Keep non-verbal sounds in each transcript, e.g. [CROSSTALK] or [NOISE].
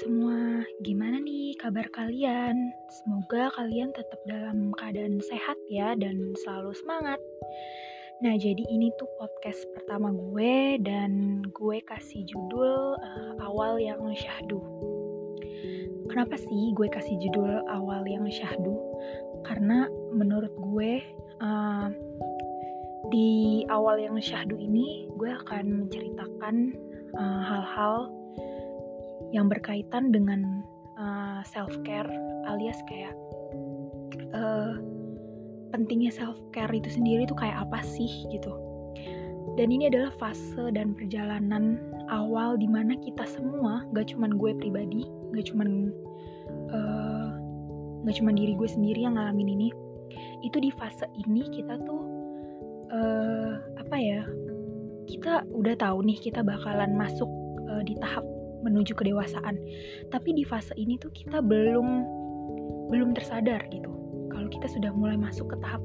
semua, gimana nih kabar kalian? Semoga kalian tetap dalam keadaan sehat ya dan selalu semangat. Nah, jadi ini tuh podcast pertama gue dan gue kasih judul uh, awal yang syahdu. Kenapa sih gue kasih judul awal yang syahdu? Karena menurut gue uh, di awal yang syahdu ini gue akan menceritakan uh, hal-hal yang berkaitan dengan uh, self care alias kayak uh, pentingnya self care itu sendiri itu kayak apa sih gitu. Dan ini adalah fase dan perjalanan awal di mana kita semua, gak cuman gue pribadi, gak cuman uh, gak cuman diri gue sendiri yang ngalamin ini. Itu di fase ini kita tuh uh, apa ya? Kita udah tahu nih kita bakalan masuk uh, di tahap menuju kedewasaan. Tapi di fase ini tuh kita belum belum tersadar gitu. Kalau kita sudah mulai masuk ke tahap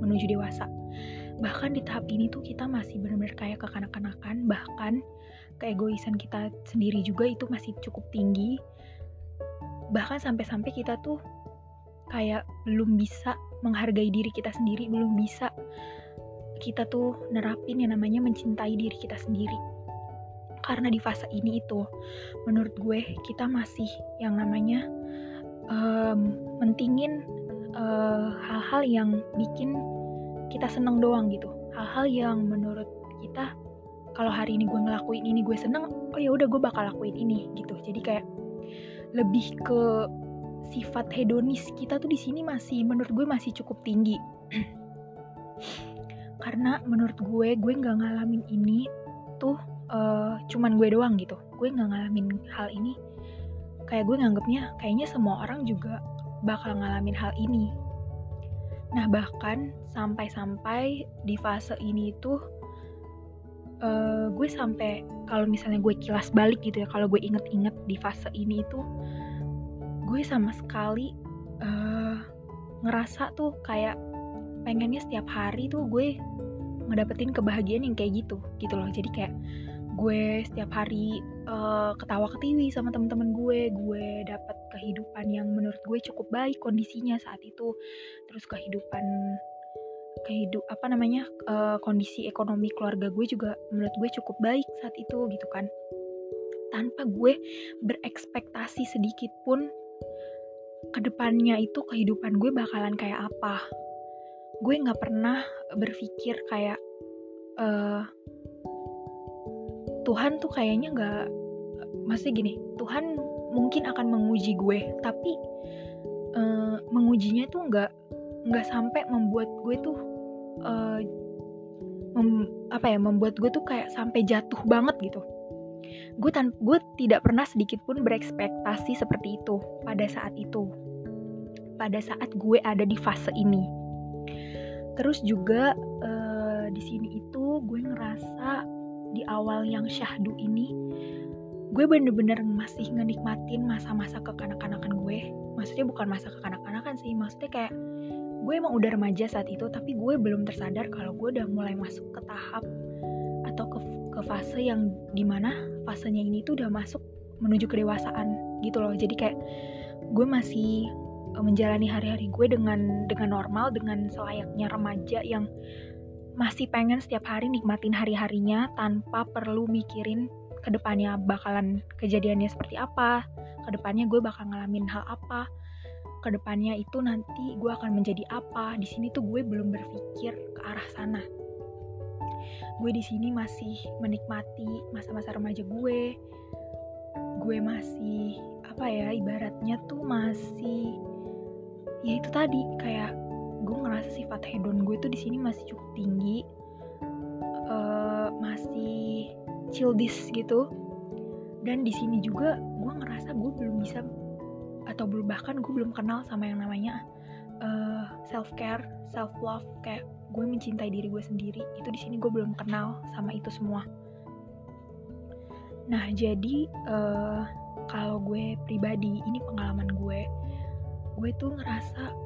menuju dewasa. Bahkan di tahap ini tuh kita masih benar-benar kayak kekanak-kanakan, bahkan keegoisan kita sendiri juga itu masih cukup tinggi. Bahkan sampai-sampai kita tuh kayak belum bisa menghargai diri kita sendiri, belum bisa kita tuh nerapin yang namanya mencintai diri kita sendiri karena di fase ini itu menurut gue kita masih yang namanya um, mentingin eh, hal-hal yang bikin kita seneng doang gitu. Hal-hal yang menurut kita kalau hari ini gue ngelakuin ini gue seneng oh ya udah gue bakal lakuin ini gitu. Jadi kayak lebih ke sifat hedonis kita tuh di sini masih menurut gue masih cukup tinggi. [CLEARS THROAT] Karena menurut gue gue nggak ngalamin ini tuh uh, cuman gue doang gitu. Gue nggak ngalamin hal ini. Kayak gue nganggapnya kayaknya semua orang juga bakal ngalamin hal ini. Nah bahkan sampai-sampai di fase ini tuh uh, gue sampai kalau misalnya gue kilas balik gitu ya kalau gue inget-inget di fase ini itu gue sama sekali uh, ngerasa tuh kayak pengennya setiap hari tuh gue ngedapetin kebahagiaan yang kayak gitu gitu loh. Jadi kayak gue setiap hari uh, ketawa ketiwi sama teman-teman gue. Gue dapat kehidupan yang menurut gue cukup baik kondisinya saat itu. Terus kehidupan kehidup apa namanya uh, kondisi ekonomi keluarga gue juga menurut gue cukup baik saat itu gitu kan. Tanpa gue berekspektasi sedikit pun ke depannya itu kehidupan gue bakalan kayak apa. Gue nggak pernah berpikir kayak uh, Tuhan tuh kayaknya nggak masih gini Tuhan mungkin akan menguji gue tapi uh, mengujinya tuh nggak nggak sampai membuat gue tuh uh, mem, apa ya membuat gue tuh kayak sampai jatuh banget gitu. Gue tan gue tidak pernah sedikit pun berekspektasi seperti itu pada saat itu. Pada saat gue ada di fase ini. Terus juga uh, di sini itu gue ngerasa di awal yang syahdu ini gue bener-bener masih ngenikmatin masa-masa kekanak-kanakan gue. Maksudnya bukan masa kekanak-kanakan sih maksudnya kayak gue emang udah remaja saat itu tapi gue belum tersadar kalau gue udah mulai masuk ke tahap atau ke, ke fase yang di mana fasenya ini tuh udah masuk menuju kedewasaan gitu loh. Jadi kayak gue masih eh, menjalani hari-hari gue dengan dengan normal dengan selayaknya remaja yang masih pengen setiap hari nikmatin hari-harinya tanpa perlu mikirin ke depannya bakalan kejadiannya seperti apa, ke depannya gue bakal ngalamin hal apa, ke depannya itu nanti gue akan menjadi apa. Di sini tuh gue belum berpikir ke arah sana. Gue di sini masih menikmati masa-masa remaja gue. Gue masih apa ya ibaratnya tuh masih ya itu tadi kayak gue ngerasa sifat hedon gue tuh di sini masih cukup tinggi uh, masih childish gitu. Dan di sini juga gue ngerasa gue belum bisa atau belum bahkan gue belum kenal sama yang namanya uh, eh, self care self love kayak gue mencintai diri gue sendiri. Itu di sini gue belum kenal sama itu semua. Nah jadi uh, kalau gue pribadi ini pengalaman gue. Gue tuh ngerasa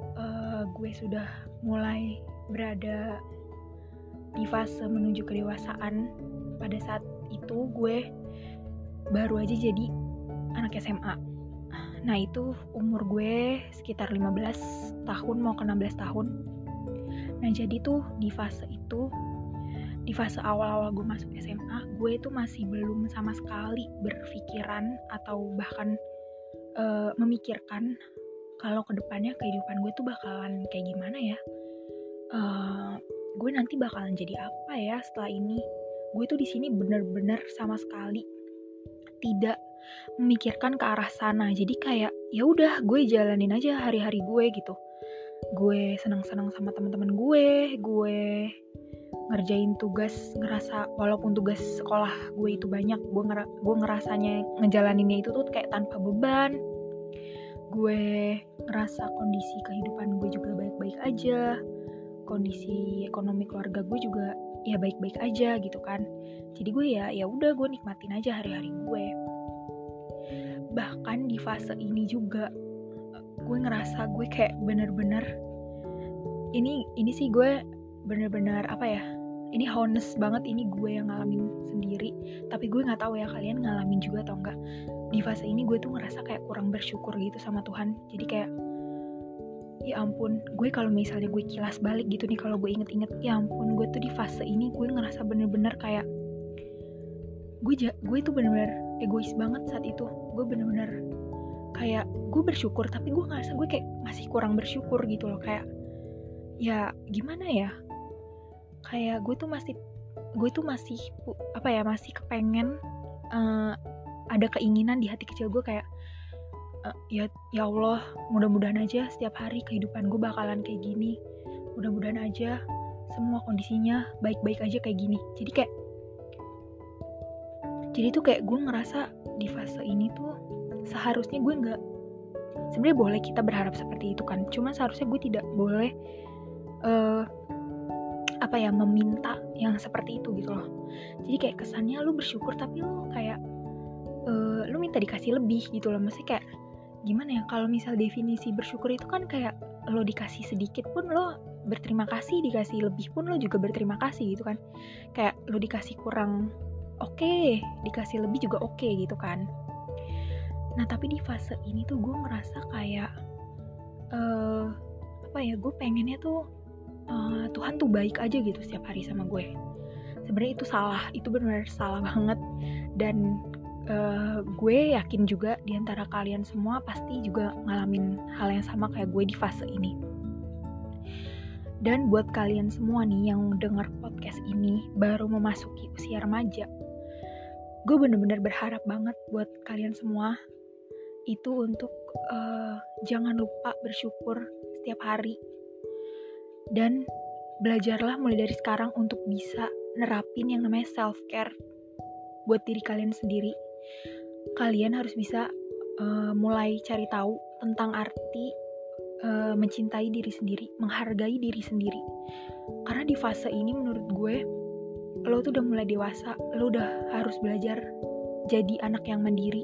gue sudah mulai berada di fase menuju kedewasaan. Pada saat itu gue baru aja jadi anak SMA nah itu umur gue sekitar 15 tahun mau ke 16 tahun. Nah jadi tuh di fase itu di fase awal-awal gue masuk SMA gue itu masih belum sama sekali berpikiran atau bahkan uh, memikirkan kalau ke depannya kehidupan gue tuh bakalan kayak gimana ya? Uh, gue nanti bakalan jadi apa ya setelah ini? Gue tuh di sini bener-bener sama sekali tidak memikirkan ke arah sana. Jadi kayak ya udah gue jalanin aja hari-hari gue gitu. Gue senang-senang sama teman-teman gue gue ngerjain tugas ngerasa walaupun tugas sekolah gue itu banyak gue ngera gue ngerasanya ngejalaninnya itu tuh kayak tanpa beban gue ngerasa kondisi kehidupan gue juga baik-baik aja. Kondisi ekonomi keluarga gue juga ya baik-baik aja gitu kan. Jadi gue ya ya udah gue nikmatin aja hari-hari gue. Bahkan di fase ini juga gue ngerasa gue kayak bener-bener ini ini sih gue bener-bener apa ya ini honest banget ini gue yang ngalamin sendiri. Tapi gue nggak tahu ya kalian ngalamin juga atau enggak di fase ini gue tuh ngerasa kayak kurang bersyukur gitu sama Tuhan. Jadi kayak ya ampun gue kalau misalnya gue kilas balik gitu nih kalau gue inget-inget ya ampun gue tuh di fase ini gue ngerasa bener-bener kayak gue gue tuh bener-bener egois banget saat itu. Gue bener-bener kayak gue bersyukur tapi gue ngerasa gue kayak masih kurang bersyukur gitu loh. Kayak ya gimana ya? Kayak gue tuh masih gue tuh masih apa ya masih kepengen uh, ada keinginan di hati kecil gue kayak uh, ya ya Allah mudah-mudahan aja setiap hari kehidupan gue bakalan kayak gini. Mudah-mudahan aja semua kondisinya baik-baik aja kayak gini. Jadi kayak jadi tuh kayak gue ngerasa di fase ini tuh seharusnya gue nggak sebenarnya boleh kita berharap seperti itu kan. Cuma seharusnya gue tidak boleh uh, apa ya meminta yang seperti itu gitu loh. Jadi kayak kesannya lu bersyukur tapi lu kayak uh, lu minta dikasih lebih gitu loh. Maksudnya kayak gimana ya kalau misal definisi bersyukur itu kan kayak lo dikasih sedikit pun lo berterima kasih dikasih lebih pun lo juga berterima kasih gitu kan. Kayak lo dikasih kurang oke okay, dikasih lebih juga oke okay, gitu kan. Nah tapi di fase ini tuh gue ngerasa kayak uh, apa ya gue pengennya tuh uh, Tuhan tuh baik aja gitu setiap hari sama gue. Sebenarnya itu salah itu benar salah banget. Dan uh, gue yakin juga di antara kalian semua pasti juga ngalamin hal yang sama kayak gue di fase ini. Dan buat kalian semua nih yang dengar podcast ini baru memasuki usia remaja gue bener-bener berharap banget buat kalian semua itu untuk uh, jangan lupa bersyukur setiap hari. Dan belajarlah mulai dari sekarang untuk bisa nerapin yang namanya self care buat diri kalian sendiri kalian harus bisa uh, mulai cari tahu tentang arti uh, mencintai diri sendiri menghargai diri sendiri. Karena di fase ini menurut gue lo tuh udah mulai dewasa lo udah harus belajar jadi anak yang mandiri.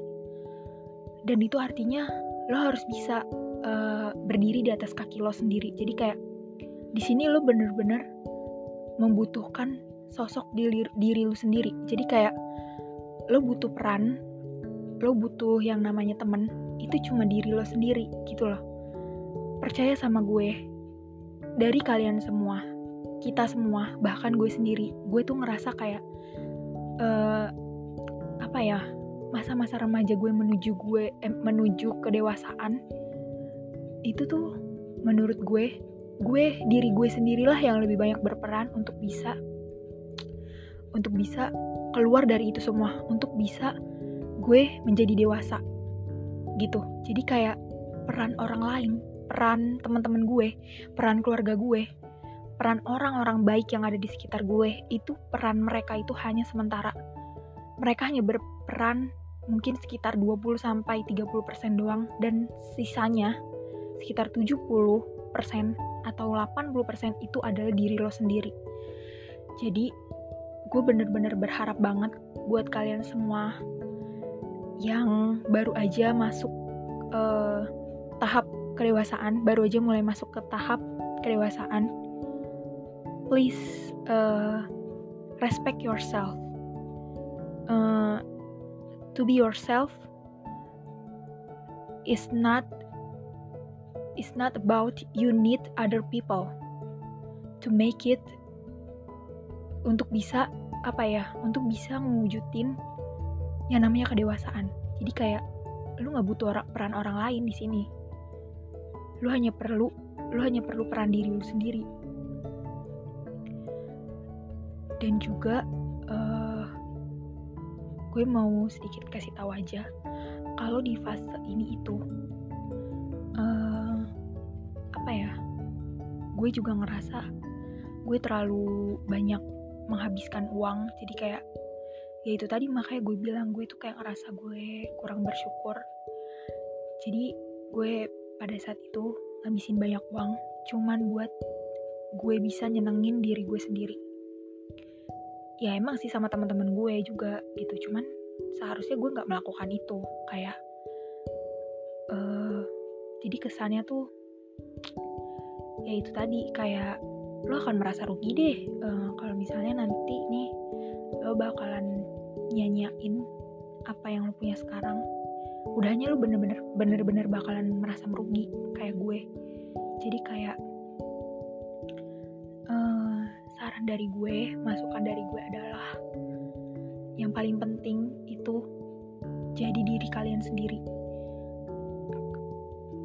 Dan itu artinya lo harus bisa uh, berdiri di atas kaki lo sendiri. Jadi kayak di sini lo bener-bener membutuhkan sosok diri, diri lo sendiri. Jadi kayak lo butuh peran lo butuh yang namanya temen itu cuma diri lo sendiri gitu loh. Percaya sama gue dari kalian semua kita semua bahkan gue sendiri gue tuh ngerasa kayak uh, apa ya masa-masa remaja gue menuju gue eh, menuju kedewasaan itu tuh menurut gue gue diri gue sendirilah yang lebih banyak berperan untuk bisa untuk bisa keluar dari itu semua untuk bisa gue menjadi dewasa gitu jadi kayak peran orang lain peran teman-teman gue peran keluarga gue peran orang-orang baik yang ada di sekitar gue itu peran mereka itu hanya sementara. Mereka hanya berperan mungkin sekitar 20 sampai 30% doang dan sisanya sekitar 70% atau 80% itu adalah diri lo sendiri. Jadi gue bener-bener berharap banget buat kalian semua yang baru aja masuk uh, tahap kedewasaan, baru aja mulai masuk ke tahap kedewasaan please uh, respect yourself. Uh, to be yourself is not is not about you need other people to make it untuk bisa apa ya untuk bisa mewujudin yang namanya kedewasaan. Jadi kayak lu nggak butuh orang, peran orang lain di sini. Lu hanya perlu lu hanya perlu peran diri lu sendiri. Dan juga uh, gue mau sedikit kasih tahu aja kalau di fase ini itu uh, apa ya gue juga ngerasa gue terlalu banyak menghabiskan uang. Jadi kayak ya itu tadi makanya gue bilang gue itu kayak ngerasa gue kurang bersyukur. Jadi gue pada saat itu ngabisin banyak uang cuman buat gue bisa nyenengin diri gue sendiri. Ya emang sih sama teman-teman gue juga gitu cuman seharusnya gue nggak melakukan itu. Kayak uh, jadi kesannya tuh ya itu tadi kayak lo akan merasa rugi deh uh, kalau misalnya nanti nih lo bakalan nyanyain apa yang lo punya sekarang udahnya lo bener-bener bener-bener bakalan merasa merugi kayak gue jadi kayak saran dari gue, masukan dari gue adalah yang paling penting itu jadi diri kalian sendiri.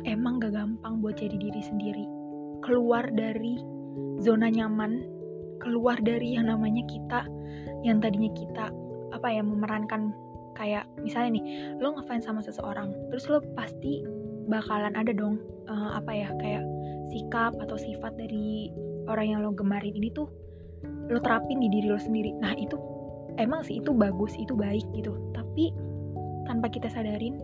Emang gak gampang buat jadi diri sendiri. Keluar dari zona nyaman, keluar dari yang namanya kita, yang tadinya kita apa ya memerankan kayak misalnya nih lo ngefans sama seseorang, terus lo pasti bakalan ada dong uh, apa ya kayak sikap atau sifat dari orang yang lo gemarin ini tuh lo terapin di diri lo sendiri. Nah itu emang sih itu bagus itu baik gitu. Tapi tanpa kita sadarin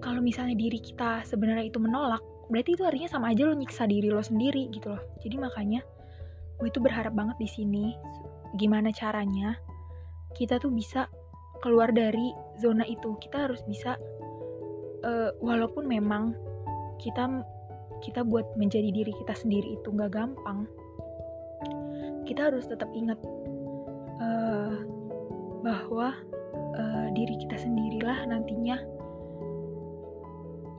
kalau misalnya diri kita sebenarnya itu menolak berarti itu artinya sama aja lo nyiksa diri lo sendiri gitu loh. Jadi makanya gue itu berharap banget di sini gimana caranya kita tuh bisa keluar dari zona itu. Kita harus bisa uh, walaupun memang kita kita buat menjadi diri kita sendiri itu nggak gampang kita harus tetap ingat uh, bahwa uh, diri kita sendirilah nantinya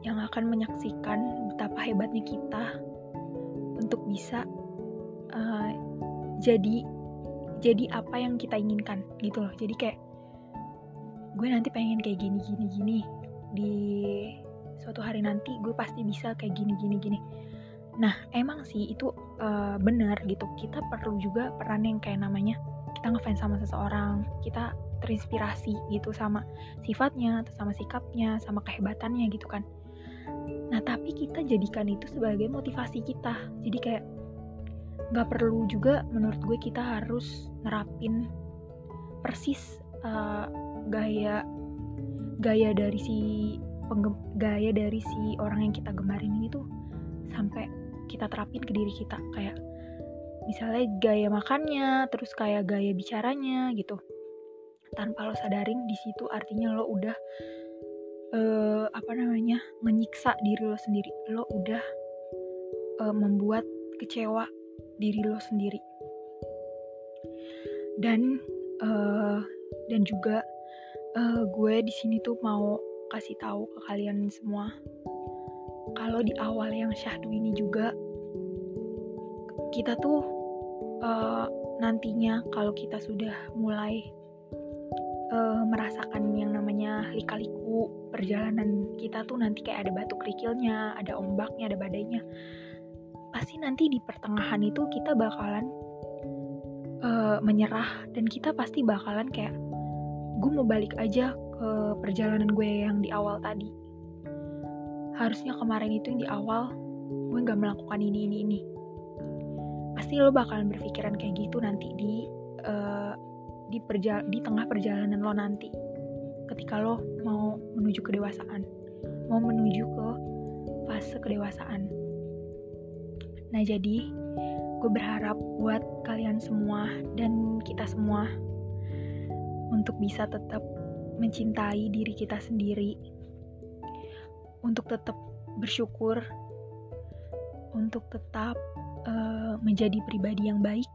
yang akan menyaksikan betapa hebatnya kita untuk bisa uh, jadi jadi apa yang kita inginkan gitu loh jadi kayak gue nanti pengen kayak gini gini gini di suatu hari nanti gue pasti bisa kayak gini gini gini Nah, emang sih itu uh, benar gitu. Kita perlu juga peran yang kayak namanya kita ngefans sama seseorang, kita terinspirasi gitu sama sifatnya, sama sikapnya, sama kehebatannya gitu kan. Nah, tapi kita jadikan itu sebagai motivasi kita. Jadi kayak nggak perlu juga menurut gue kita harus nerapin persis uh, gaya gaya dari si penggem, gaya dari si orang yang kita gemarin ini tuh sampai kita terapin ke diri kita kayak misalnya gaya makannya terus kayak gaya bicaranya gitu tanpa lo sadarin di situ artinya lo udah uh, apa namanya menyiksa diri lo sendiri. Lo udah uh, membuat kecewa diri lo sendiri. Dan uh, dan juga uh, gue di sini tuh mau kasih tahu ke kalian semua kalau di awal yang syahdu ini juga kita tuh uh, nantinya kalau kita sudah mulai merasakan yang namanya lika-liku. Perjalanan kita tuh nanti kayak ada batu kerikilnya, ada ombaknya, ada badainya. Pasti nanti di pertengahan itu kita bakalan uh, menyerah. Dan kita pasti bakalan kayak gue mau balik aja ke perjalanan gue yang di awal tadi. Harusnya kemarin itu yang di awal gue nggak melakukan ini ini ini. Pasti lo bakalan berpikiran kayak gitu nanti di uh, di perjal di tengah perjalanan lo nanti. Ketika lo mau menuju kedewasaan. Mau menuju ke fase kedewasaan. Nah jadi gue berharap buat kalian semua dan kita semua untuk bisa tetap mencintai diri kita sendiri. Untuk tetap bersyukur, untuk tetap uh, menjadi pribadi yang baik,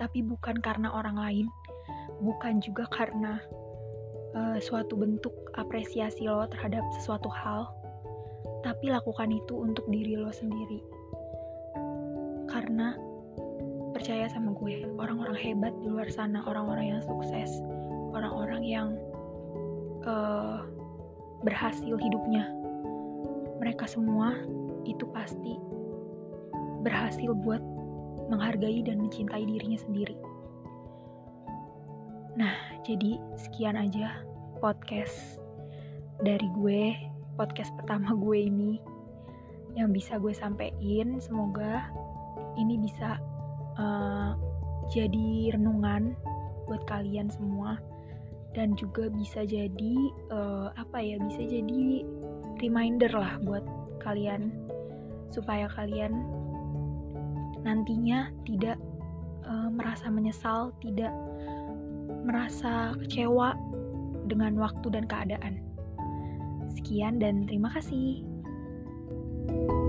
tapi bukan karena orang lain, bukan juga karena uh, suatu bentuk apresiasi lo terhadap sesuatu hal, tapi lakukan itu untuk diri lo sendiri. Karena percaya sama gue, orang-orang hebat di luar sana, orang-orang yang sukses, orang-orang yang uh, berhasil hidupnya, mereka semua itu pasti berhasil buat menghargai dan mencintai dirinya sendiri. Nah, jadi sekian aja podcast dari gue, podcast pertama gue ini yang bisa gue sampein. Semoga ini bisa uh, jadi renungan buat kalian semua dan juga bisa jadi uh, apa ya bisa jadi reminder lah buat kalian supaya kalian nantinya tidak uh, merasa menyesal, tidak merasa kecewa dengan waktu dan keadaan. Sekian dan terima kasih. thank you